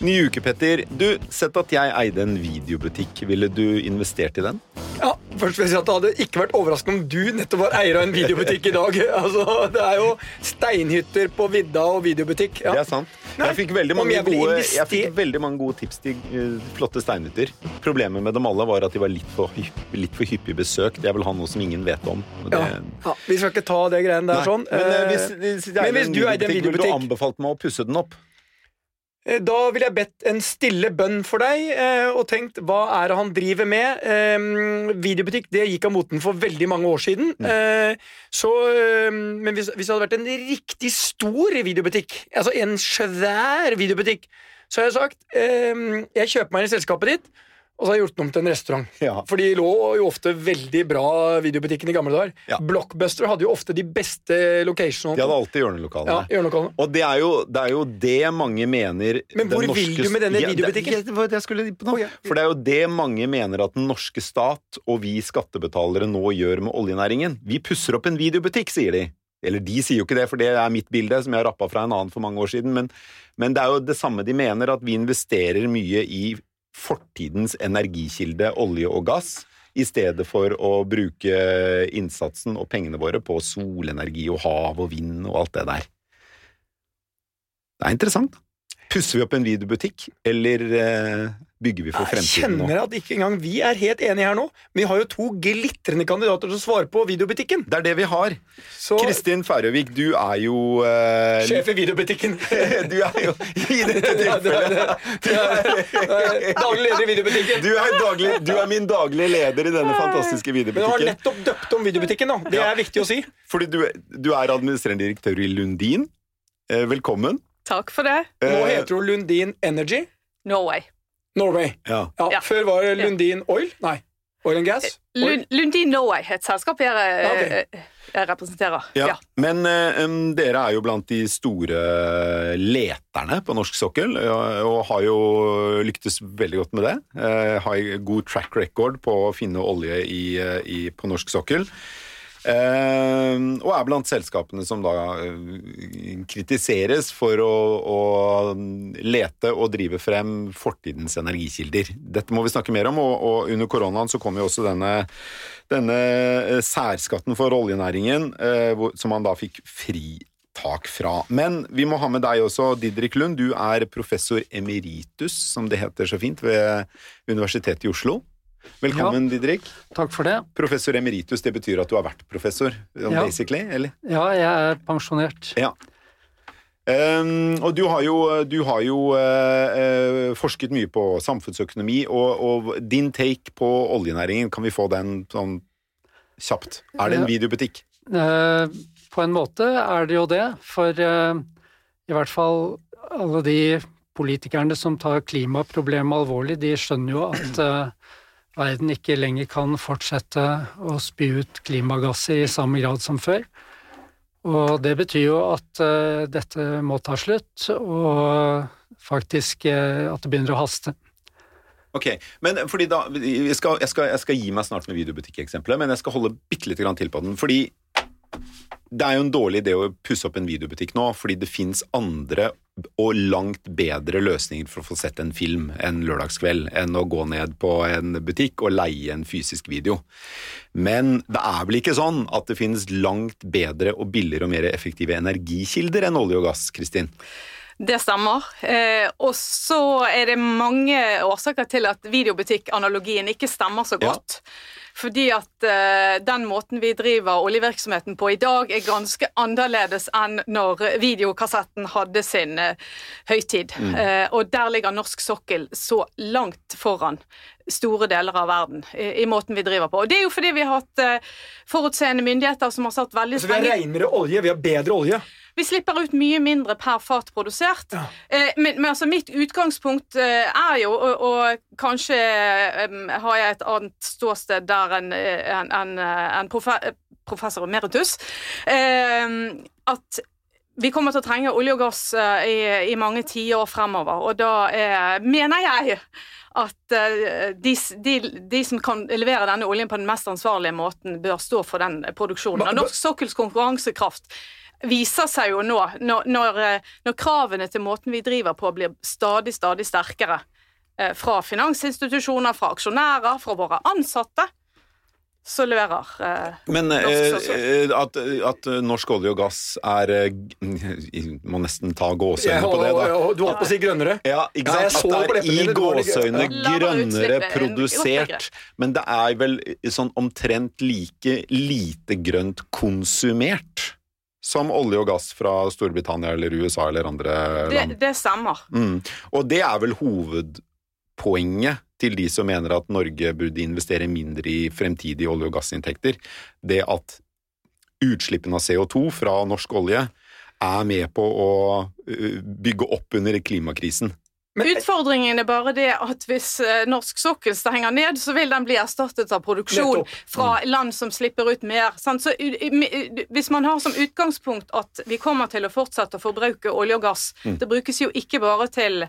Ny uke, Petter. Du, Sett at jeg eide en videobutikk. Ville du investert i den? Ja, først vil jeg si at Det hadde ikke vært overraskende om du nettopp var eier av en videobutikk i dag. Altså, Det er jo steinhytter på vidda og videobutikk. Ja. Det er sant. Nei, Jeg fikk, jeg gode, jeg fikk veldig mange gode tips til eh, flotte steinhytter. Problemet med dem alle var at de var litt for, litt for hyppig besøkt. Jeg vil ha noe som ingen vet om. Det, Ja. Ja, vi skal ikke ta det greiene der Nei, sånn. Men, eh, Eh, hvis, hvis, men hvis du eide en videobutikk, ville du anbefalt meg å pusse den opp? Eh, Da ville jeg bedt en stille bønn for deg eh, og tenkt hva er det han driver med. Eh, videobutikk det gikk av moten for veldig mange år siden. Mm. Eh, så, eh, men hvis, hvis det hadde vært en riktig stor videobutikk, altså en svær videobutikk, så har jeg sagt eh, jeg kjøper meg inn i selskapet ditt, og så har jeg gjort den om til en restaurant. Ja. For de lå jo ofte veldig bra videobutikken i gamle dager. Ja. Blockbuster hadde jo ofte de beste locationene. De hadde alltid hjørnelokalene. ja, hjørnelokalene. Og det er, jo, det er jo det mange mener Men hvor norske... vil du med denne videobutikken? ja, Det det skulle. For det er jo det mange mener at den norske stat og vi skattebetalere nå gjør med oljenæringen. Vi pusser opp en videobutikk, sier de. Eller de sier jo ikke det, for det er mitt bilde, som jeg har rappa fra en annen for mange år siden. Men, men det er jo det samme de mener, at vi investerer mye i fortidens energikilde, olje og gass, i stedet for å bruke innsatsen og pengene våre på solenergi og hav og vind og alt det der. Det er interessant. Pusser vi opp en videobutikk, eller eh, bygger vi for Jeg fremtiden nå? kjenner at ikke engang vi er helt enige her nå. Vi har jo to glitrende kandidater til å svare på videobutikken. Det er det vi har. Så Kristin Færøvik, du er jo uh... Sjef i videobutikken. Du er jo i dette tilfellet er- Daglig leder i videobutikken. du er, daglig, du er min daglige leder i denne fantastiske Men du har nettopp døpt om videobutikken. da Det Ja. er viktig å si. Fordi du, du er administrerende direktør i Lundin. Eh, velkommen. Takk for det. Nå heter hun Lundin Energy Norway. Norway. ja. Ja, Ja. Før var det Lundin Oil. Nei, Oil and Gas. Oil. Lundin Norway, et selskap jeg, okay. eh, jeg representerer. Ja. Ja. Men um, dere er jo blant de store leterne på norsk sokkel, og, har jo lyktes veldig godt med det. Uh, har god track record på å finne olje i, eh, i, på norsk sokkel. Eh, og er blant selskapene som da eh, kritiseres for å, å lete og drive frem fortidens energikilder. Dette må vi snakke mer om, og, og under koronaen så kom jo også denne, denne eh, særskatten for oljenæringen, hvor, som man da fikk fritak fra. Men vi må ha med deg også, Didrik Lund. Du er professor emeritus, som det heter så fint, ved Universitetet i Oslo. Velkommen, Didrik. Takk for det. Professor emeritus, det betyr at du har vært professor, Ja. basically? eller? Ja, jeg er pensjonert. Ja. Um, og du har jo, du har jo uh, uh, forsket mye på samfunnsøkonomi, og, og din take på oljenæringen, kan vi få den sånn kjapt? Er det en videobutikk? Uh, På en måte er det jo det, for i hvert fall alle de politikerne som tar klimaproblemet alvorlig, de skjønner jo at verden ikke lenger kan fortsette å spy ut klimagasser i samme grad som før. Og det betyr jo at uh, dette må ta slutt, og faktisk uh, at det begynner å haste. Ok, men fordi da, jeg skal, jeg, skal, jeg skal gi meg snart med videobutikk-eksempelet, men jeg skal holde bitte litt grann til på den. Fordi det er jo en dårlig idé å pusse opp en videobutikk nå, fordi det fins andre og langt bedre løsninger for å få sett en film en lørdagskveld enn å gå ned på en butikk og leie en fysisk video. Men det er vel ikke sånn at det finnes langt bedre og billigere og mer effektive energikilder enn olje og gass, Kristin? Det stemmer. Eh, og så er det mange årsaker til at videobutikk-analogien ikke stemmer så Ja. Fordi at eh, den måten vi driver oljevirksomheten på i dag, er ganske annerledes enn når videokassetten hadde sin eh, høytid. Eh, og der ligger norsk sokkel så langt foran store deler av verden i, i måten vi driver på. Og det er jo fordi vi har hatt eh, forutseende myndigheter som har satt veldig Så vi har renere olje, vi har bedre olje. vi slipper ut mye mindre per fat produsert. Ja. Eh, men, men altså mitt utgangspunkt eh, er jo, og, og kanskje eh, har jeg et annet ståsted der enn en, en, en profe professor emeritus, eh, at vi kommer til å trenge olje og gass eh, i, i mange tiår fremover, og da eh, mener jeg at eh, de, de, de som kan levere denne oljen på den mest ansvarlige måten, bør stå for den produksjonen. Og norsk sokkels konkurransekraft viser seg jo nå, når, når, eh, kravene til måten vi driver på blir stadig, stadig sterkere eh, fra finansinstitusjoner, fra aksjonærer, fra våre ansatte, så leverer eh, Men norsk eh, eh, at, at norsk olje og gass er eh, Må nesten ta gåseøyne på det, da. Du holdt på å si grønnere. Ja, ikke Ja, sant? så At det er i det gåseøyne grønnere er produsert, men det er vel sånn omtrent like lite grønt konsumert som olje og gass fra Storbritannia eller USA eller andre det, land. det stemmer. Mm. Og det er vel hovedpoenget til de som mener at Norge burde investere mindre i fremtidige olje- og gassinntekter. Det at utslippene av CO2 fra norsk olje er med på å bygge opp under klimakrisen. Men- Utfordringen er bare det at hvis eh, norsk sokkel stenger ned, så vil den bli erstattet av produksjon fra land som slipper ut mer. Så Hvis man har som utgangspunkt at vi kommer til å fortsette å forbruke olje og gass Det brukes jo ikke bare til,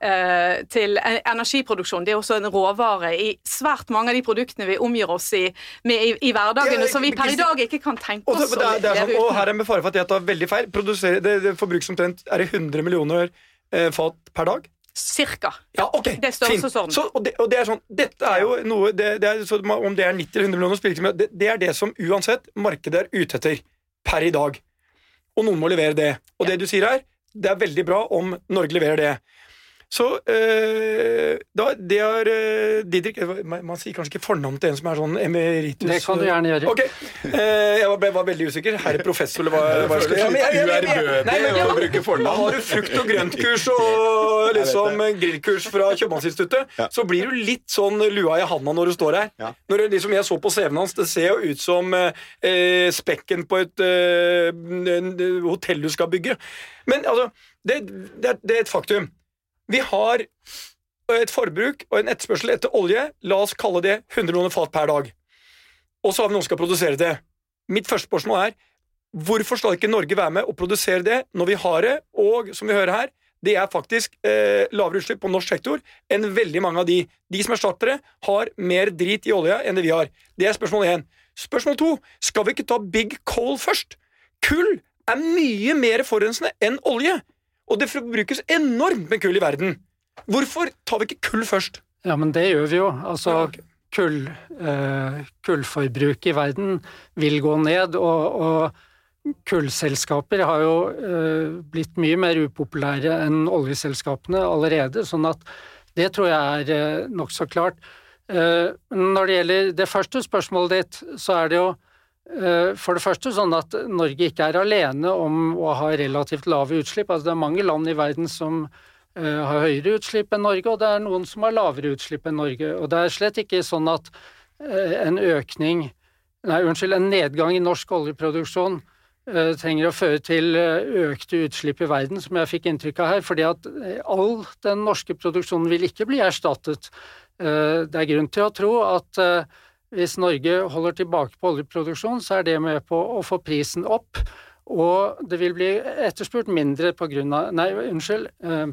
eh, til e- energiproduksjon, det er også en råvare i svært mange av de produktene vi omgir oss i, med i, i hverdagen, Ja, som vi per i dag ikke kan tenke oss det, det, er- sånn, og her er med fare for at jeg tar veldig feil. Produserer, det, det forbruks omtrent er det 100 millioner eh, fat per dag. Cirka. Ja, ok, Det er størrelsesorden. fint. Så, og, det, og det er sånn, dette er jo noe det, det er, så Om det er 90 eller 100 millioner, spiller ikke det, det er det som uansett markedet er ute etter per i dag. Og noen må levere det. Og det du sier her, det er veldig bra om Norge leverer det. Så øh, da, det er øh, Didrik man, man sier kanskje ikke fornavn til en som er sånn emeritus Det kan du gjerne gjøre. Okay. eh, Jeg var, ble, var veldig usikker. Herre professor, eller hva, hva jeg skulle uærbødig å bruke fornavn. Har du frukt- og grøntkurs og liksom grillkurs fra Kjøpmannsinstituttet, Ja. så blir du litt sånn lua i handa når du står her. Ja. Når det, liksom Jeg så på CV-en hans, det ser jo ut som eh, eh, spekken på et eh, hotell du skal bygge. Men altså, det, det, det er et faktum. Vi har et forbruk og en etterspørsel etter olje, la oss kalle det 100 millioner fat per dag. Og så har vi noen som skal produsere det. Mitt første spørsmål er hvorfor skal ikke Norge være med og produsere det når vi har det, og som vi hører her, det er faktisk eh, lavere utslipp på norsk sektor enn veldig mange av de. De som erstatter det, har mer drit i olja enn det vi har. Det er spørsmål én. Spørsmål to, skal vi ikke ta big coal først? Kull er mye mer forurensende enn olje, og det brukes enormt med kull i verden. Hvorfor tar vi ikke kull først? Ja, men det gjør vi jo. Altså, Ja, okay. kull, eh, kullforbruket i verden vil gå ned, og, og kullselskaper har jo eh, blitt mye mer upopulære enn oljeselskapene allerede, sånn at det tror jeg er eh, nokså klart. Eh, når det gjelder det første spørsmålet ditt, så er det jo for det første sånn at Norge ikke er alene om å ha relativt lave utslipp. Altså det er mange land i verden som eh, har høyere utslipp enn Norge, og det er noen som har lavere utslipp enn Norge. Og det er slett ikke sånn at eh, en økning Nei, unnskyld, en nedgang i norsk oljeproduksjon eh, trenger å føre til eh, økte utslipp i verden, som jeg fikk inntrykk av her. fordi at eh, all den norske produksjonen vil ikke bli erstattet. Eh, det er grunn til å tro at eh, hvis Norge holder tilbake på oljeproduksjon, så er det med på å få prisen opp. Og det vil bli etterspurt mindre på grunn av Nei, unnskyld. eh,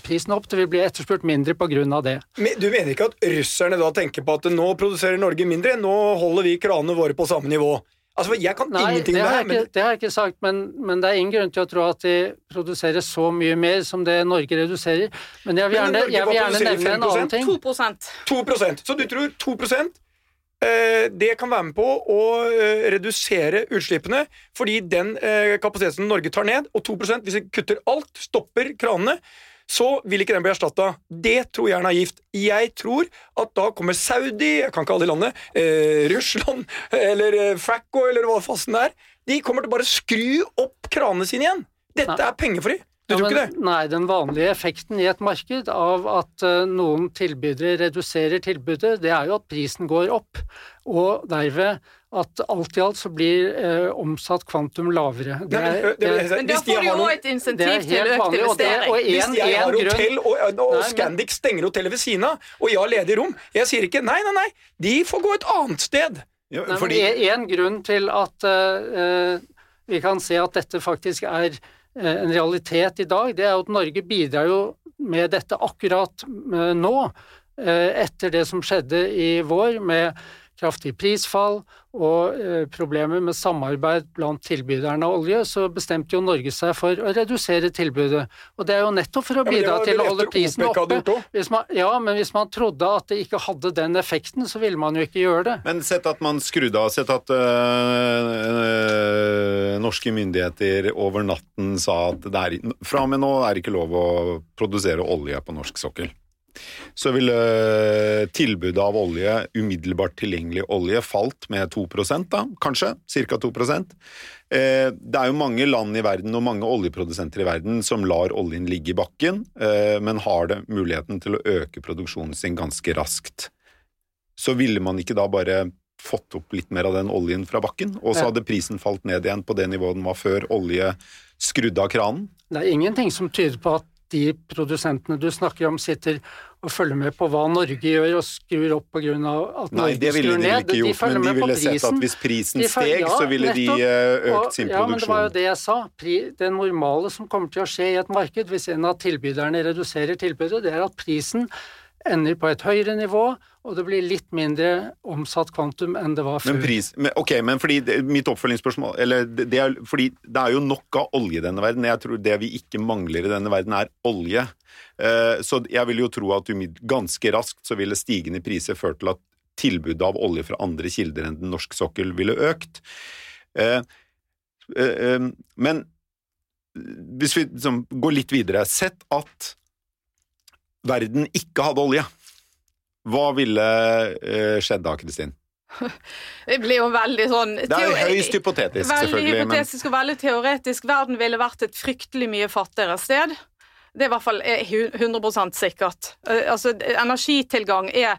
Prisen opp, det vil bli etterspurt mindre av det. Men Du mener ikke at russerne da tenker på at nå produserer Norge mindre, nå holder vi kranene våre på samme nivå? Altså, Jeg kan Nei, ingenting om det her, men det har jeg ikke sagt, men, men det er ingen grunn til å tro at de produserer så mye mer som det Norge reduserer. Men jeg vil Men gjerne, Norge jeg vil gjerne nevne en annen ting. 2 2 Så du tror 2 eh, det kan være med på å eh, redusere utslippene, fordi den eh, kapasiteten Norge tar ned, og 2% hvis vi kutter alt, stopper kranene, så vil ikke den bli erstatta. Det tror jeg er naivt. Jeg tror at da kommer Saudi, jeg kan ikke alle de landene, eh, Russland eller eh, Fracco eller hva fasen det er, de kommer til å bare skru opp kranene sine igjen. Dette er pengefri. Du tror ikke det? Nei, den vanlige effekten i et marked av at eh, noen tilbydere reduserer tilbudet, det er jo at prisen går opp, og derved at alt i alt så blir eh, omsatt kvantum lavere. Det er, det- det- det, Men da får du jo noen- et insentiv til økt vanlig, og det- investering. Hvis jeg har hotell, og, og Nei, Scandic stenger hotellet ved siden av, og jeg har ledig rom Jeg sier ikke nei, nei, nei. De får gå et annet sted. Ja, Nei, fordi, men en grunn til at uh, vi kan se at dette faktisk er en realitet i dag, det er at Norge bidrar jo med dette akkurat eh, nå, eh, etter det som skjedde i vår med kraftig prisfall og eh, problemer med samarbeid blant tilbyderne av olje, så bestemte jo Norge seg for å redusere tilbudet. Og det er jo nettopp for å bidra ja, til å holde prisen oppe. Man, ja, men hvis man trodde at det ikke hadde den effekten, så ville man jo ikke gjøre det. Men sett at man skrudde av, sett at øh, øh, norske myndigheter over natten sa at det er, fra og med nå er det ikke lov å produsere olje på norsk sokkel. Så ville tilbudet av olje, umiddelbart tilgjengelig olje, falt med 2 da, kanskje, ca. 2 eh, Det er jo mange land i verden og mange oljeprodusenter i verden som lar oljen ligge i bakken, eh, men har det muligheten til å øke produksjonen sin ganske raskt så ville man ikke da bare fått opp litt mer av den oljen fra bakken, og så hadde prisen falt ned igjen på det nivået den var før olje skrudde av kranen? Det er ingenting som tyder på at de produsentene du snakker om, sitter og følger med på hva Norge gjør og skrur opp av at Nei, Norge det ville de ikke gjort, de men de ville sett at hvis prisen følger- steg, ja, så ville de nettopp. eh, Og- økt sin Ja, men det var jo det jeg sa. Det normale som kommer til å skje i et marked hvis en av tilbyderne reduserer tilbudet, det er at prisen ender på et høyere nivå, og det blir litt mindre omsatt kvantum enn det var før. Men pris, men, ok, men fordi det, mitt oppfølgingsspørsmål eller det, det er, fordi det er jo nok av olje i denne verden. Jeg tror det vi ikke mangler i denne verden, er olje. Eh, så jeg vil jo tro at ganske raskt så ville stigende priser ført til at tilbudet av olje fra andre kilder enn den norske sokkel ville økt. Eh, eh, eh, men hvis vi liksom, går litt videre Sett at verden ikke hadde olje. Hva ville eh, skjedd da, Kristin? Det blir jo veldig sånn Det er jo høyst hypotetisk, Veldig selvfølgelig. Men hypotetisk og veldig teoretisk. Verden ville vært et fryktelig mye fattigere sted. Det er i hvert fall eh, hu- 100 sikkert. Eh, Altså, energitilgang er er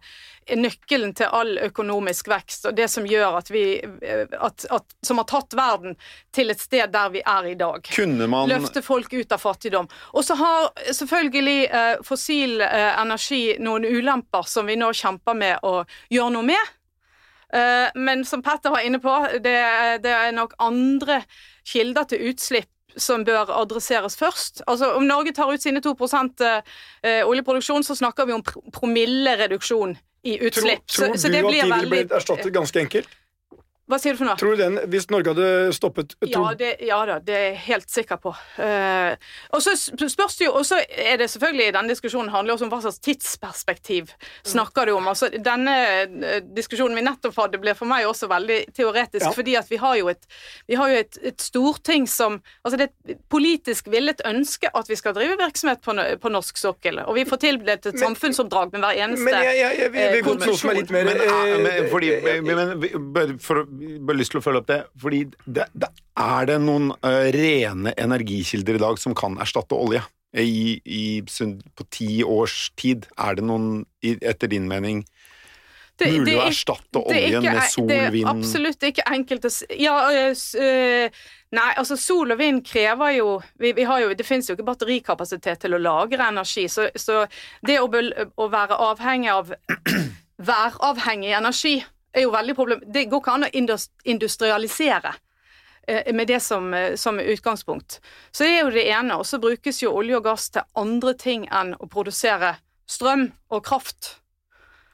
nøkkelen til all økonomisk vekst, og det som gjør at vi eh, at, at, Som har tatt verden til et sted der vi er i dag. kunne man Løfte folk ut av fattigdom. Og så har selvfølgelig eh, fossil eh, energi noen ulemper som vi nå kjemper med å gjøre noe med. Eh, men som Petter var inne på, det, det er nok andre kilder til utslipp som bør adresseres først. Altså Om Norge tar ut sine 2 eh, oljeproduksjon, så snakker vi om pr promillereduksjon i Tror, utslipp. tror så, så du det at de veldig blitt erstattet ganske enkelt? Hva sier du for noe? Tror du den, Hvis Norge hadde stoppet Ja, det, ja da, det er jeg helt sikker på. Uh, og så spørs det jo, og så er det selvfølgelig denne diskusjonen handler også om hva slags tidsperspektiv snakker du om. Altså, denne eh, diskusjonen vi nettopp hadde, blir for meg også veldig teoretisk, Ja. fordi at vi har jo et, vi har jo et, et storting som Altså det er et politisk villet ønske at vi skal drive virksomhet på, på norsk sokkel, og vi får tildelt et samfunnsoppdrag med hver eneste Men jeg, jeg, jeg, gå til noe som er litt mer men, ah, men, eh, fordi, eh, men, men for å bare lyst til å følge opp det fordi det, det, Er det noen uh, rene energikilder i dag som kan erstatte olje? I, i, på ti års tid, er det noen, etter din mening, Det- mulig det å er- erstatte er oljen med sol, Det er absolutt ikke enkelt å. Ja, øh, nei, altså sol og vind krever jo Vi, vi har jo Det finnes jo ikke batterikapasitet til å lagre energi, så, så det å, å være avhengig av væravhengig energi er jo veldig problem... Det går ikke an å industrialisere eh, med det som, eh, som utgangspunkt. Så det er jo det ene. Og så brukes jo olje og gass til andre ting enn å produsere strøm og kraft.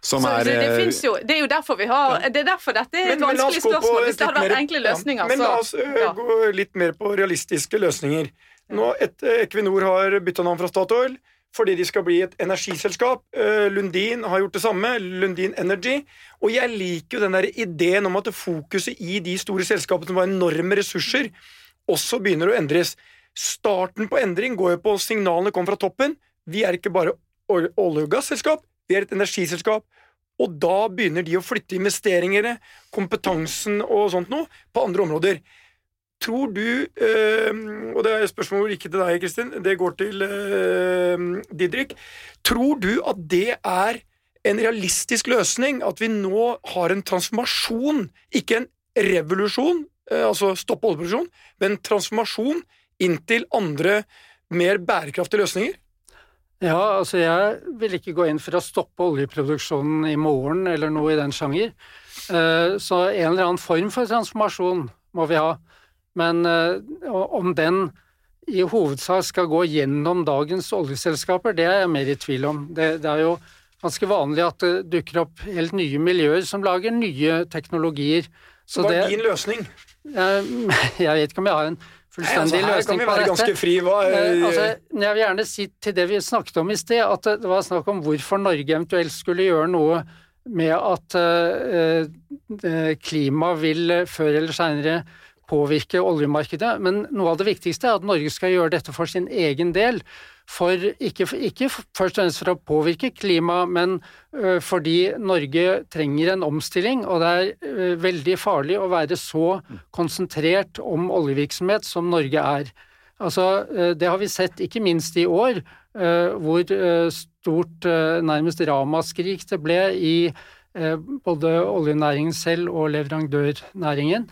som Så er det, det, eh, jo, det er jo derfor vi har Det er derfor dette er men- et vanskelig spørsmål. Hvis det hadde vært mer- enkle ja, løsninger, Men så la oss ja. gå litt mer på realistiske løsninger. Nå, et, Equinor har bytta navn fra Statoil fordi de skal bli et energiselskap. Eh, Lundin har gjort det samme. Lundin Energy. Og jeg liker jo den der ideen om at fokuset i de store selskapene som har enorme ressurser, også begynner å endres. Starten på endring går jo på signalene kommer fra toppen. Vi er ikke bare olje- og gasselskap, vi er et energiselskap. Og da begynner de å flytte investeringene, kompetansen og sånt noe, på andre områder. Tror du, eh, og det er et spørsmål ikke til deg, Kristin, det går til eh, Didrik. Tror du at det er en realistisk løsning, at vi nå har en transformasjon, ikke en revolusjon, eh, altså stoppe oljeproduksjon, men en transformasjon inntil andre, mer bærekraftige løsninger? Ja, altså jeg vil ikke gå inn for å stoppe oljeproduksjonen i morgen eller noe i den sjanger. Eh, Så en eller annen form for transformasjon må vi ha. Men eh, om den i hovedsak skal gå gjennom dagens oljeselskaper, det er jeg mer i tvil om. Det, det er jo ganske vanlig at det dukker opp helt nye miljøer som lager nye teknologier. Så Hva er din løsning? Jeg, jeg vet ikke om jeg har en fullstendig Nei, altså, løsning på dette. Ganske fri, hva, eh, altså, jeg vil gjerne si til det vi snakket om i sted, at det var snakk om hvorfor Norge eventuelt skulle gjøre noe med at uh, klima vil før eller seinere påvirke oljemarkedet. Men noe av det viktigste er at Norge skal gjøre dette for sin egen del. For, ikke, ikke først og fremst for å påvirke klimaet, men fordi Norge trenger en omstilling. Og det er veldig farlig å være så konsentrert om oljevirksomhet som Norge er. Altså, det har vi sett ikke minst i år, hvor stort nærmest ramaskrik det ble i både oljenæringen selv og leverandørnæringen.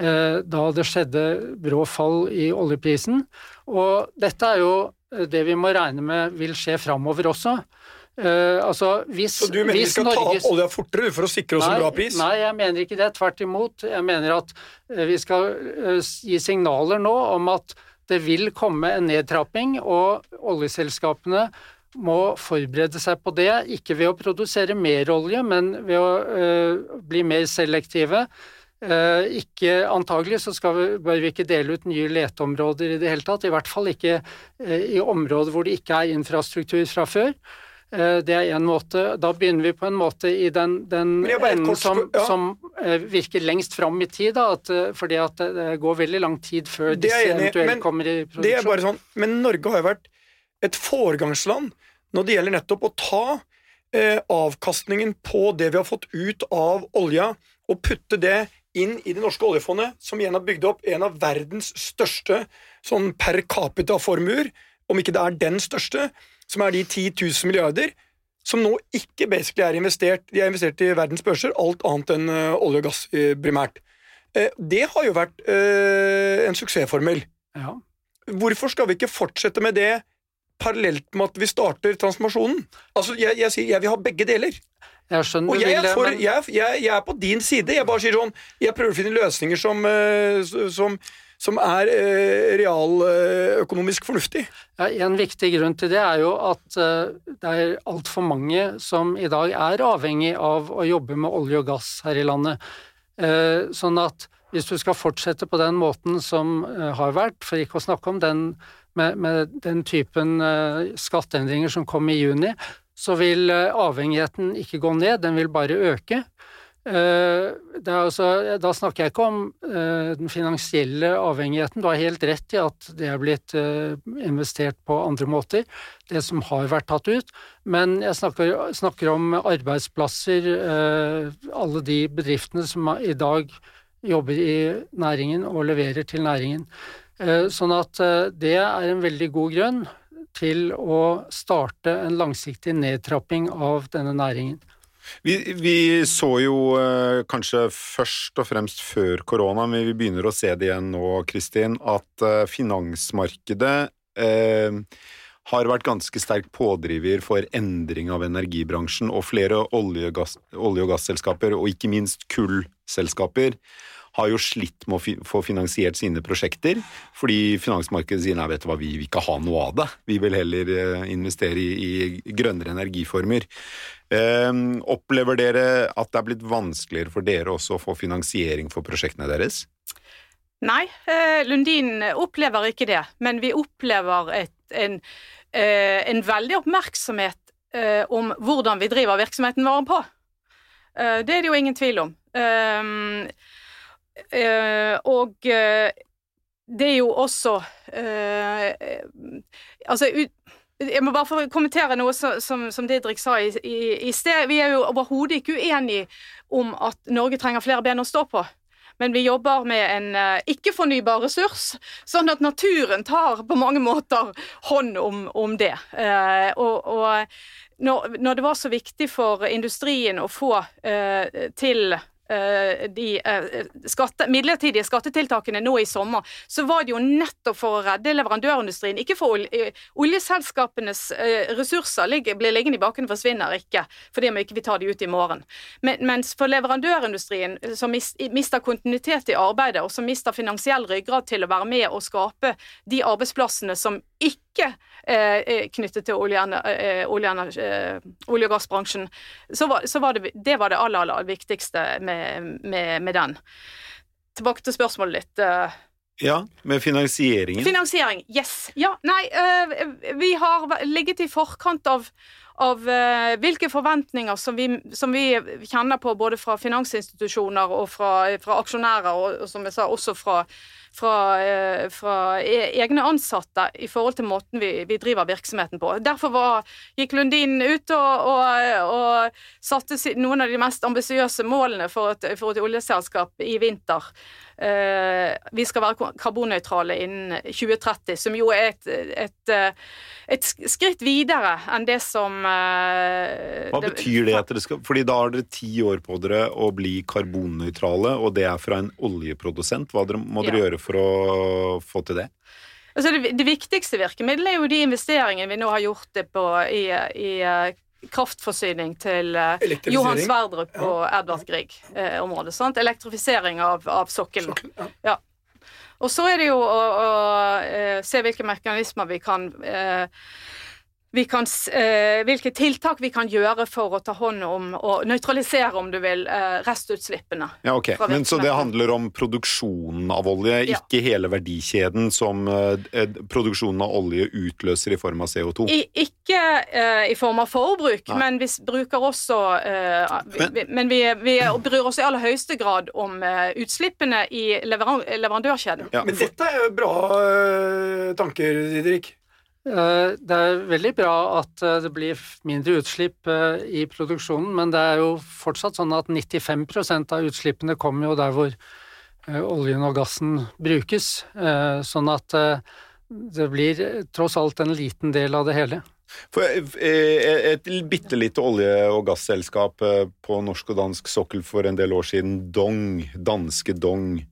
Eh, da det skjedde brå fall i oljeprisen. Og dette er jo eh, det vi må regne med vil skje framover også. Uh, altså, hvis, Så du mener vi skal Norges... ta opp olja fortere for å sikre oss nei, en bra pris? Nei, jeg mener ikke det. Tvert imot. Jeg mener at uh, vi skal uh, gi signaler nå om at det vil komme en nedtrapping, og oljeselskapene må forberede seg på det. Ikke ved å produsere mer olje, men ved å bli mer selektive. Eh, ikke, antagelig så skal vi, bør vi ikke dele ut nye leteområder i det hele tatt. I hvert fall ikke eh, i områder hvor det ikke er infrastruktur fra før. Eh, det er én måte. Da begynner vi på en måte i den, den enden som, ja. som, virker lengst fram i tid, da, at, fordi at det går veldig lang tid før disse eventuelt men, kommer i produksjon. Det er bare sånn, Men Norge har jo vært et foregangsland når det gjelder nettopp å ta eh, avkastningen på det vi har fått ut av olja, og putte det inn i det norske oljefondet, som igjen har bygd opp en av verdens største sånn per capita-formuer, om ikke det er den største, som er de 10 000 milliarder, som nå ikke basically er investert De er investert i verdens børser, alt annet enn uh, olje og gass uh, primært. Uh, det har jo vært en suksessformel. Ja. Hvorfor skal vi ikke fortsette med det parallelt med at vi starter transformasjonen? Altså, jeg, jeg, sier jeg vil ha begge deler. Jeg skjønner og jeg er, for, jeg, jeg, jeg er, på din side. Jeg bare sier sånn Jeg prøver å finne løsninger som, eh, som, som er eh, realøkonomisk fornuftig. Ja, en viktig grunn til det er jo at det er altfor mange som i dag er avhengig av å jobbe med olje og gass her i landet. Sånn at hvis du skal fortsette på den måten som har vært, for ikke å snakke om den med, med den typen skatteendringer som kom i juni, så vil eh, avhengigheten ikke gå ned, den vil bare øke. Eh, altså, da snakker jeg ikke om eh, den finansielle avhengigheten. Du har helt rett i at det er blitt investert på andre måter, det som har vært tatt ut. Men jeg snakker, snakker om arbeidsplasser, alle de bedriftene som i dag jobber i næringen og leverer til næringen. Sånn at det er en veldig god grunn til å starte en langsiktig nedtrapping av denne næringen. Vi, vi, så jo eh, kanskje først og fremst før korona, men vi begynner å se det igjen nå, Kristin, at eh, finansmarkedet eh, har vært ganske sterk pådriver for endring av energibransjen, og flere olje- og gasselskaper, og ikke minst kullselskaper, har jo slitt med å få finansiert sine prosjekter, fordi finansmarkedet sier nei, vet du hva, vi vil ikke ha noe av det. Vi vil heller eh, investere i, i grønnere energiformer. Eh, opplever dere at det er blitt vanskeligere for dere også å få finansiering for prosjektene deres? Nei, eh, Lundin opplever ikke det, men vi opplever et, en, eh, en, veldig oppmerksomhet om hvordan vi driver virksomheten vår på. Det er det jo ingen tvil om. Uh, og uh, det er jo også uh, Altså jeg må bare få kommentere noe som, som Didrik sa i, i, i, sted. Vi er jo overhodet ikke uenige om at Norge trenger flere ben å stå på. Men vi jobber med en ikke-fornybar ressurs, sånn at naturen tar på mange måter hånd om, om det. og, og når, når, det var så viktig for industrien å få til eh, de eh, skatte, midlertidige skattetiltakene nå i sommer, så var det jo nettopp for å redde leverandørindustrien. Ikke for ol- eh, oljeselskapenes eh, ressurser blir liggende i bakken, forsvinner ikke fordi vi ikke tar ta de ut i morgen. Men, mens for leverandørindustrien, eh, som mister kontinuitet i arbeidet, og som mister finansiell ryggrad til å være med og skape de arbeidsplassene som ikke eh, er knyttet til olje, eh, olje, eh, olje og gassbransjen, så var, så var det, det var det aller, aller viktigste med, med, med den. Tilbake til spørsmålet ditt. eh, Ja, med finansieringen. Finansiering, yes. Ja, nei, vi har ligget i forkant av, av hvilke forventninger som vi, som vi kjenner på både fra finansinstitusjoner og fra, fra aksjonærer, og, og som jeg sa, også fra, fra, øh, fra e egne ansatte i forhold til måten vi, vi driver virksomheten på. Derfor var, gikk Lundin ut og, og, og satte noen av de mest ambisiøse målene for et, for et oljeselskap i vinter. Eh, vi skal være karbonnøytrale innen 2030, som jo er et, et, eh, et skritt videre enn det som eh, Hva betyr det? at dere skal Fordi da har dere ti år på dere å bli karbonnøytrale, og det er fra en oljeprodusent. Hva dere, må dere Ja. gjøre for å få til det? Altså det, det viktigste virkemiddelet er jo de investeringene vi nå har gjort det på i, i eh, kraftforsyning til eh, Johan Sverdrup og Edvard Grieg-området. Eh, Elektrifisering av, av sokkelen. Ja. Og så er det jo å, å eh, se hvilke mekanismer vi kan eh, kan, eh, hvilke tiltak vi kan gjøre for å ta hånd om og nøytralisere, om du vil, eh, restutslippene. Ja, ok. Men Så det handler om produksjonen av olje, Ja. ikke hele verdikjeden som eh, produksjonen av olje utløser i form av CO2? I, ikke eh, i form av forbruk, Nei. men vi bruker også eh, vi, Men- vi, Men vi, vi bryr oss i aller høyeste grad om eh, utslippene i leveran leverandørkjeden. Ja, Men dette er jo bra tanker, Didrik. Eh, Det er veldig bra at eh, det blir mindre utslipp eh, i produksjonen, men det er jo fortsatt sånn at 95% av utslippene kommer jo der hvor oljen og gassen brukes, sånn at det blir tross alt en liten del av det hele. For et bitte lite olje- og gasselskap på norsk og dansk sokkel for en del år siden, Dong, danske Dong,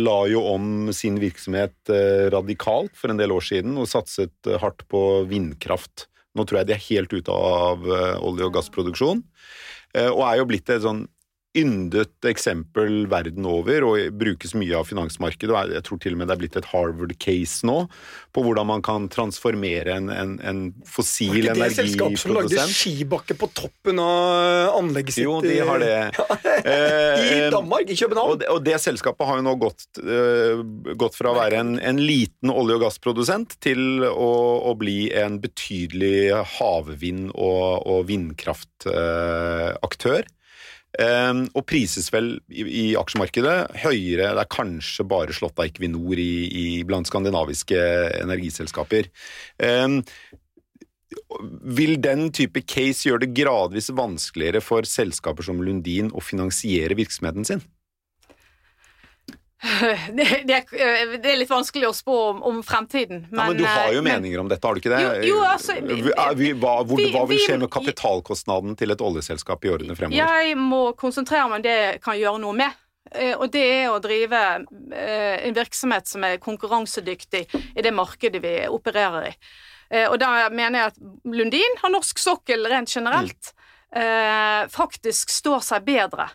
la jo om sin virksomhet eh, radikalt for en del år siden og satset eh, hardt på vindkraft. Nå tror jeg de er helt ute av eh, olje- og gassproduksjon, eh, og er jo blitt et sånn yndet eksempel verden over, og brukes mye av finansmarkedet. og Jeg tror til og med det er blitt et Harvard-case nå, på hvordan man kan transformere en, en, en fossil Var ikke det selskapet som lagde skibakke på toppen av anlegget sitt? Jo, de har det. I Eh, Danmark, i København. og det, og det selskapet har jo nå gått, eh, gått fra å være en, en liten olje- og gassprodusent til å, å bli en betydelig havvind- og, og vindkraftaktør. Eh, og prises vel i, aksjemarkedet høyere Det er kanskje bare slått av Equinor i, i, blant skandinaviske energiselskaper. Eh, vil den type case gjøre det gradvis vanskeligere for selskaper som Lundin å finansiere virksomheten sin? Det, det, er- det er litt vanskelig å spå om, om fremtiden. Men, ja, men du har jo meninger men- om dette, har du ikke det? Jo- jo, altså, vi- hva, hvor, vi- hva vil skje med kapitalkostnaden til et oljeselskap i årene fremover? Jeg må konsentrere meg om det jeg kan gjøre noe med. Eh, Og det er å drive eh, en virksomhet som er konkurransedyktig i det markedet vi opererer i. Eh, Og da mener jeg at Lundin har norsk sokkel rent generelt mm. faktisk står seg bedre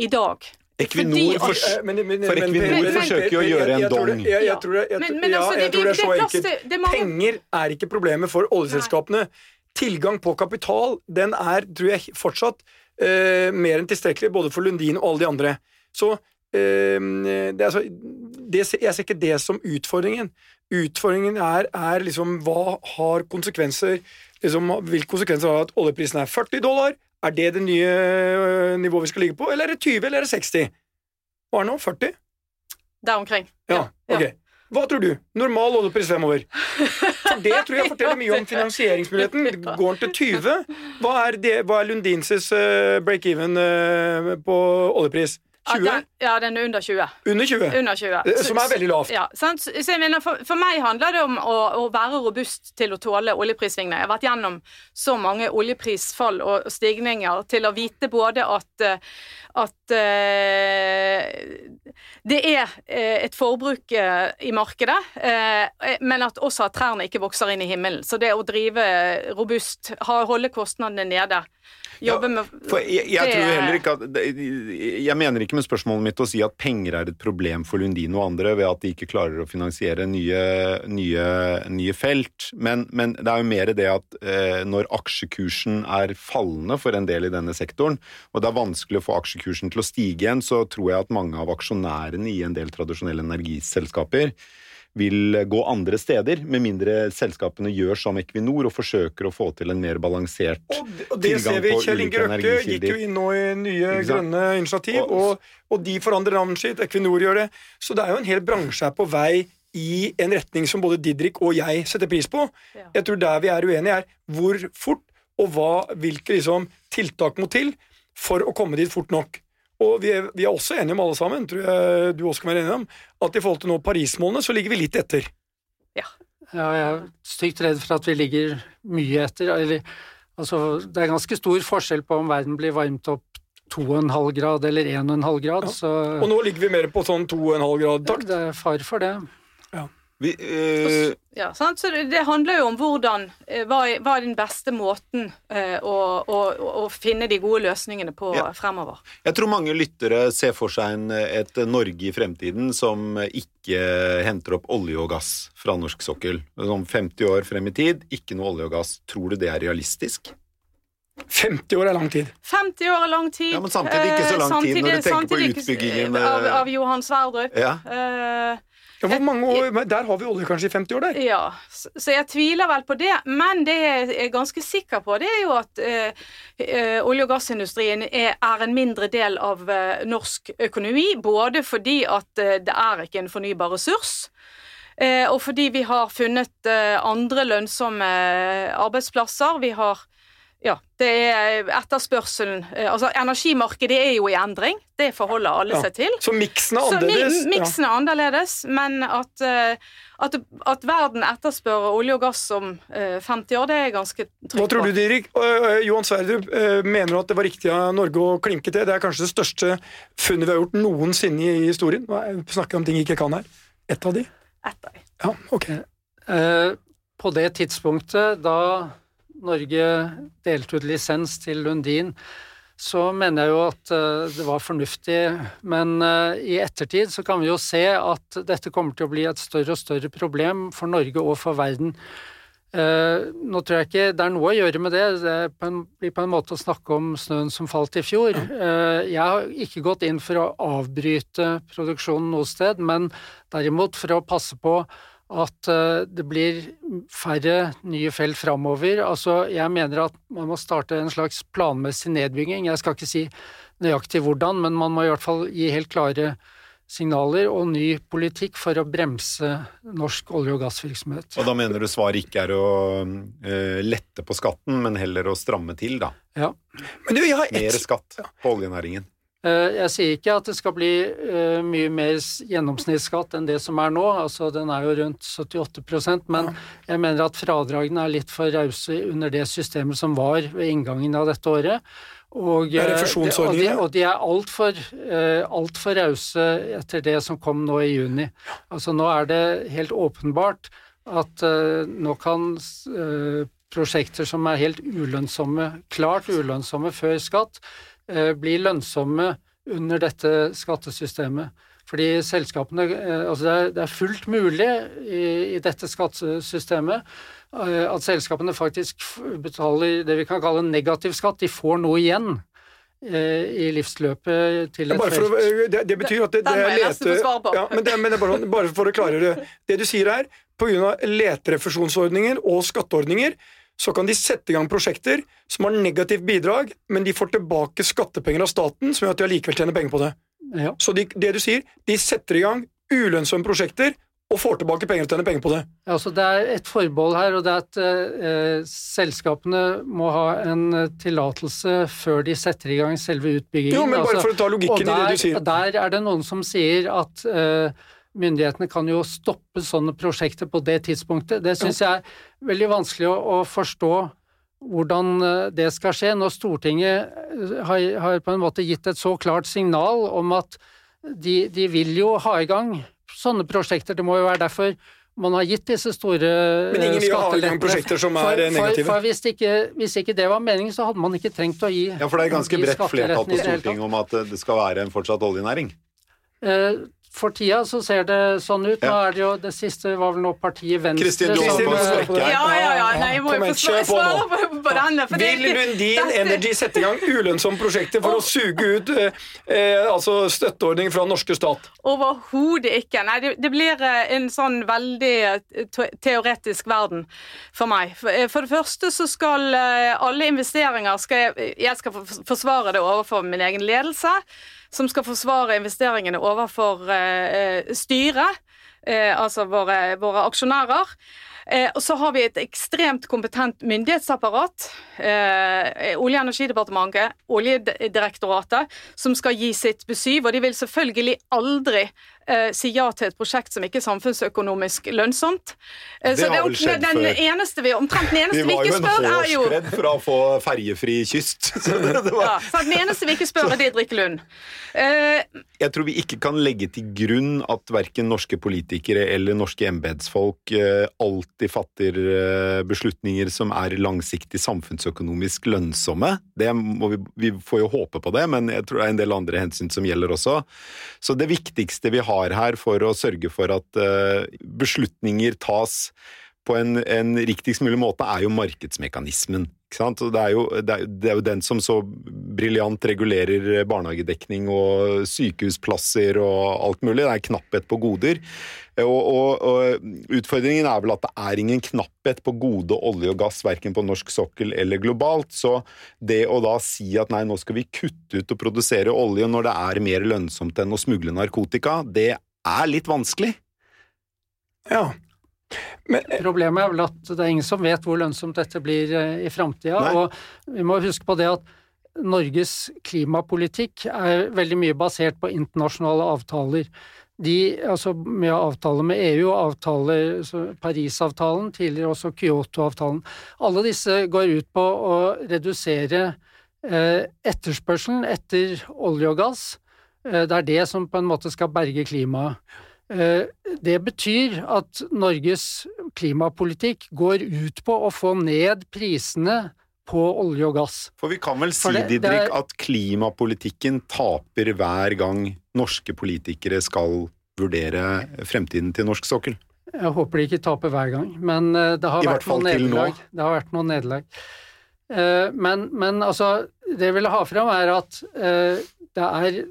i dag. Equinor for, men- men- for Equinor men- forsøker jo å gjøre en dong. Jeg, jeg tror det, er så enkelt. er Penger er ikke problemet for oljeselskapene. Tilgang på kapital den er, tror jeg, fortsatt uh, mer enn tilstrekkelig både for Lundin og alle de andre. Så uh, det, er altså, det, jeg ser ikke det som utfordringen. Utfordringen er, er liksom hva har konsekvenser liksom, Hvilke konsekvenser har at oljeprisen er 40 dollar? Er det det nye øh, nivået vi skal ligge på, eller er det 20, eller er det 60? Hva er det nå? 40? Der omkring. Ja, ok. Hva tror du? Normal oljepris fremover? For det tror jeg forteller mye om finansieringsmuligheten. Går den til 20? Hva er, det, hva er Lundinses uh, break-even eh, på oljepris? 20? den, ja, den er under 20. Under 20? Under 20. Eh, som er veldig lavt. Ja, for, for meg handler det om å, å være robust til å tåle oljeprissvingninger. Jeg har vært gjennom så mange oljeprisfall og stigninger til å vite både at, eh, at uh, det er et forbruk i markedet, uh, men at også at trærne ikke vokser inn i himmelen. Så det å drive robust, holde kostnadene nede, jobbe med For jeg, jeg det- tror heller ikke at Jeg mener ikke med spørsmålet mitt å si at penger er et problem for Lundin og andre ved at de ikke klarer å finansiere nye, nye, nye felt, men, men det er jo mer det at eh, når aksjekursen er fallende for en del i denne sektoren, og det er vanskelig å få aksjekursen til å stige igjen, så tror jeg at mange av aksjonærene i en del tradisjonelle energiselskaper vil gå andre steder, med mindre selskapene gjør som Equinor og forsøker å få til en mer balansert Og det, og det tilgang ser vi. på Kjell Inge Røkke gikk jo inn nå i nye grønne initiativ, Og- og, og de forandrer navnet sitt. Equinor gjør det. Så det er jo en hel bransje her på vei i en retning som både Didrik og jeg setter pris på. Jeg tror der vi er uenige, er hvor fort og hva, hvilke liksom, tiltak må til for å komme dit fort nok. Og vi er, vi er også enige om alle sammen, tror jeg du også kan være enig om, at i forhold til nå Paris-målene så ligger vi litt etter. Ja, jeg er stygt redd for at vi ligger mye etter. Eller, altså, det er ganske stor forskjell på om verden blir varmt opp 2,5 grad eller 1,5 grad, Ja. så Og nå ligger vi mer på sånn 2,5 grad takt. det er far for det. Vi, eh, Ja, sant? Så det, det handler jo om hvordan eh, Hva er, hva er den beste måten eh, å, å, å finne de gode løsningene på Ja. fremover? Jeg tror mange lyttere ser for seg en, et Norge i fremtiden som ikke henter opp olje og gass fra norsk sokkel. Om 50 år frem i tid, ikke noe olje og gass. Tror du det er realistisk? 50 år er lang tid. 50 år er lang tid. Ja, men samtidig ikke så lang tid når du Eh, tenker på utbyggingen, Av, eh, av Johan Sverdrup. Ja. Eh, Ja, hvor mange år, Der har vi olje kanskje i 50 år der. Ja, så jeg tviler vel på det. Men det jeg er ganske sikker på, det er jo at eh, eh, olje- og gassindustrien er, er en mindre del av eh, norsk økonomi. Både fordi at eh, det er ikke en fornybar ressurs. Eh, og fordi vi har funnet eh, andre lønnsomme arbeidsplasser. Vi har ja, det er etterspørselen eh, Altså, energimarkedet er jo i endring. Det forholder alle Ja. seg til. Så miksen er annerledes. Så miksen er annerledes, men at, eh, at, at verden etterspør olje og gass om eh, 50 år, det er ganske trygg Hva tror du, Dirik? Johan Sverdrup, mener du at det var riktig av Norge å klinke til? Det er kanskje det største funnet vi har gjort noensinne i historien. Vi snakker om ting jeg ikke kan her. Et av de? Ett av de. Ja, ok. Eh, På det tidspunktet da Norge delte ut lisens til Lundin, så mener jeg jo at eh, det var fornuftig, men eh, i ettertid så kan vi jo se at dette kommer til å bli et større og større problem for Norge og for verden. Eh, nå tror jeg ikke det er noe å gjøre med det, det blir på en måte å snakke om snøen som falt i fjor. Jeg har ikke gått inn for å avbryte produksjonen noe sted, men derimot for å passe på at eh, det blir færre nye felt framover. Altså, jeg mener at man må starte en slags planmessig nedbygging. Jeg skal ikke si nøyaktig hvordan, men man må i hvert fall gi helt klare signaler og ny politikk for å bremse norsk olje- og gassvirksomhet. Og da mener du svaret ikke er å eh, lette på skatten, men heller å stramme til, da. Ja. Men du, jeg har Mer skatt på oljenæringen. Eh, Jeg sier ikke at det skal bli eh, mye mer gjennomsnittsskatt enn det som er nå, altså den er jo rundt 78% men jeg mener at fradragene er litt for rause under det systemet som var ved inngangen av dette året. Og, eh. Og de, og de er altfor alt rause etter det som kom nå i juni. Altså nå er det helt åpenbart at nå kan prosjekter som er helt ulønnsomme, klart ulønnsomme før skatt, eh, bli lønnsomme under dette skattesystemet. Fordi selskapene eh, Altså det er, fullt mulig i, dette skattesystemet eh, at selskapene faktisk betaler det vi kan kalle negativ skatt. De får noe igjen eh, i livsløpet til et å, felt. det, det betyr at det, det er på. Ja, men det, men det er bare, bare for å klargjøre det du sier her. Pga. leterefusjonsordninger og skatteordninger så kan de sette i gang prosjekter som har negativt bidrag, men de får tilbake skattepenger av staten, som gjør at de allikevel tjener penger på det. Ja. Så de, det du sier, de setter i gang ulønnsomme prosjekter, og får tilbake penger og tjener penger på det. Ja, så det er et forbehold her, og det er at eh, selskapene må ha en tillatelse før de setter i gang selve utbyggingen. Jo, men bare altså, for å ta logikken der, i det du sier. Der er det noen som sier at eh, myndighetene kan jo stoppe sånne prosjekter på det tidspunktet. Det syns jeg er veldig vanskelig å, å forstå hvordan eh, det skal skje, når Stortinget eh, har, har på en måte gitt et så klart signal om at de, de vil jo ha i gang sånne prosjekter. Det må jo være derfor man har gitt disse store Men ingen vil jo ha i gang prosjekter som For- er eh, negative. For, for hvis, ikke, hvis ikke det var meningen, så hadde man ikke trengt å gi Ja, for det er ganske bredt flertall på. Stortinget om at eh, det skal være en fortsatt oljenæring. For tida så ser det sånn ut. Nå er det jo det siste var vel nå partiet Venstre Kristin, du Kristin, holder på å det. Ja, ja, ja. Nei, jeg må jo få kjør på nå. svare på, på denne. for Vil Lundin dette- Energy sette i gang ulønnsomme prosjekter for å suge ut eh, eh, altså støtteordning fra norske stat? Overhodet ikke. Nei, det, det blir eh, en sånn veldig eh, teoretisk verden for meg. For, for det første så skal alle investeringer skal jeg, jeg skal forsvare det overfor min egen ledelse, som skal forsvare investeringene overfor eh, eh, styret, eh, altså våre, våre aksjonærer. Og så har vi et ekstremt kompetent myndighetsapparat. Olje- og energidepartementet, Oljedirektoratet, som skal gi sitt besyv. Og de vil selvfølgelig aldri eh, si ja til et prosjekt som ikke er samfunnsøkonomisk lønnsomt. Eh, Det så har er den før. eneste vi, omtrent den Vi eneste vi var jo ikke en spør, er jo hårsbredd fra å få ferjefri kyst. Så det, det var, ja, Den eneste vi ikke spør, er Didrik Lund. Eh, jeg tror vi ikke kan legge til grunn at verken norske politikere eller norske embetsfolk eh, alltid fatter eh, beslutninger som er langsiktig samfunnsøkonomisk lønnsomme. Det må vi, vi får jo håpe på det, men jeg tror det er en del andre hensyn som gjelder også. Så det viktigste vi har her for å sørge for at eh, beslutninger tas på en, en riktigst mulig måte, er jo markedsmekanismen. Det, er jo, det, er, det er jo den som så briljant regulerer barnehagedekning og sykehusplasser og alt mulig. Det er knapphet på goder. Og, og, og utfordringen er vel at det er ingen knapphet på gode olje og gass, verken på norsk sokkel eller globalt. Så det å da si at nei, nå skal vi kutte ut og produsere olje når det er mer lønnsomt enn å smugle narkotika, det er litt vanskelig. Ja. Men, eh, Problemet er vel at det er ingen som vet hvor lønnsomt dette blir eh, i framtida. Og vi må huske på det at Norges klimapolitikk er veldig mye basert på internasjonale avtaler. De, altså med avtaler med EU og avtaler, Parisavtalen, tidligere også Kyoto-avtalen. Alle disse går ut på å redusere eh, etterspørselen etter olje og gass. Eh, det er det som på en måte skal berge klimaet. Eh, Det betyr at Norges klimapolitikk går ut på å få ned prisene på olje og gass. For vi kan vel si, det, det- det Didrik, er- at klimapolitikken taper hver gang norske politikere skal vurdere fremtiden til norsk sokkel? Jeg håper de ikke taper hver gang, men eh, det har I vært noen. Det har vært noen nederlag. Eh, Men, men altså, det jeg vil ha fram er at det er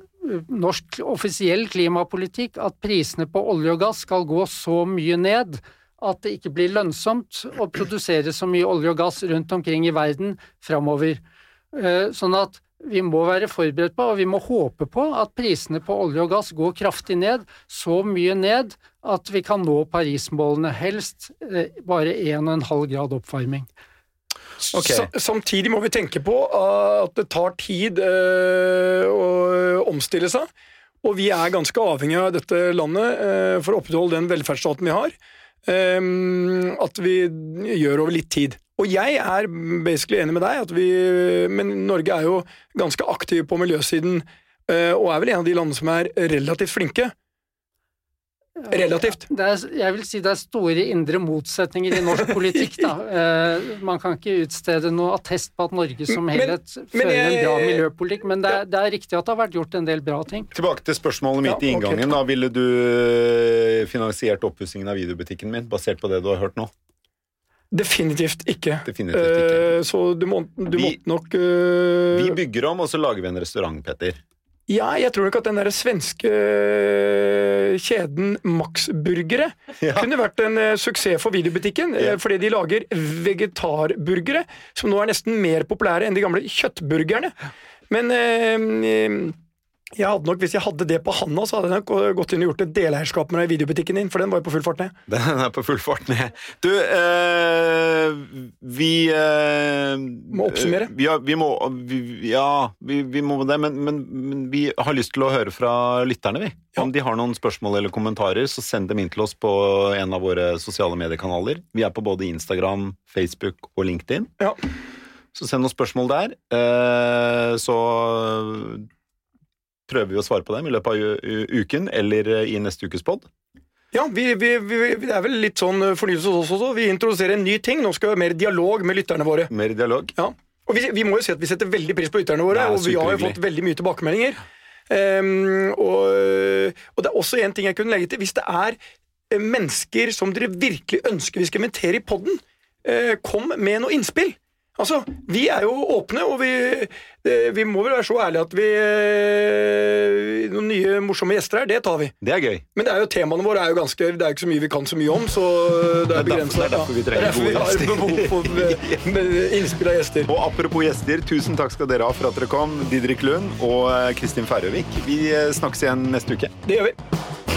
norsk offisiell klimapolitikk at prisene på olje og gass skal gå så mye ned at det ikke blir lønnsomt å produsere så mye olje og gass rundt omkring i verden framover. Eh, Sånn at vi må være forberedt på, og vi må håpe på, at prisene på olje og gass går kraftig ned, så mye ned at vi kan nå Parismålene, helst eh, bare 1,5 grad oppvarming. Ok. sa- samtidig må vi tenke på at det tar tid eh, å omstille seg. Og vi er ganske avhengig av dette landet eh, for å opprettholde den velferdsstaten vi har. eh, at vi gjør over litt tid. Og jeg er basically enig med deg, vi, men Norge er jo ganske aktiv på miljøsiden. eh, og er vel en av de landene som er relativt flinke. Relativt. Det er, jeg vil si det er store indre motsetninger i norsk politikk, da. Eh, Man kan ikke utstede noe attest på at Norge som helhet men fører en jeg- bra miljøpolitikk, men det er, det er riktig at det har vært gjort en del bra ting. Tilbake til spørsmålet mitt Ja, i inngangen. inngangen. Da ville du eh, finansiert oppussingen av videobutikken min, basert på det du har hørt nå? Definitivt ikke. Definitivt ikke. Eh, så du, må, du Vi- måtte nok eh, Vi bygger om, og så lager vi en restaurant, Petter. Ja, jeg tror nok at den der svenske eh, kjeden Max Burgere Ja. kunne vært en eh, suksess for videobutikken, eh, Ja. fordi de lager vegetarburgere, som nå er nesten mer populære enn de gamle kjøttburgerne. Men eh, Jeg hadde nok, Hvis jeg hadde det på handa, så hadde jeg nok gått inn og gjort et deleierskap med deg i videobutikken din, for den var jo på full fart ned. Den er på full fart ned. Du, øh, vi øh, Må oppsummere. Ja, vi må vi, Ja, vi, vi må det, men, men, men vi har lyst til å høre fra lytterne, vi. Om de har noen spørsmål eller kommentarer, så send dem inn til oss på en av våre sosiale mediekanaler. Vi er på både Instagram, Facebook og LinkedIn. Ja. Så send noen spørsmål der. Eh, så prøver vi å svare på dem i løpet av uken eller i neste ukes pod. Ja, vi, vi, vi, det er vel litt sånn fornyelse hos oss også. Vi introduserer en ny ting. Nå skal vi ha mer dialog med lytterne våre. Mer dialog. Ja. Og vi, vi må jo si at vi setter veldig pris på lytterne våre, og vi har jo fått veldig mye tilbakemeldinger. Um, og, og det er også en ting jeg kunne legge til. Hvis det er eh, mennesker som dere virkelig ønsker vi skal invitere i podden, uh, kom med noe innspill. Altså, Vi er jo åpne, og vi, eh, vi må vel være så ærlige at vi eh, Noen nye morsomme gjester her, det tar vi. Det er gøy. Men det er jo temaene våre er jo ganske Det er jo ikke så mye vi kan så mye om, så det er Det begrenset. det er derfor vi trenger er derfor vi gode har gjester. behov for eh, innspill av gjester. Og apropos gjester, tusen takk skal dere ha for at dere kom, Didrik Lund og Kristin Færøvik. Vi snakkes igjen neste uke. Det gjør vi.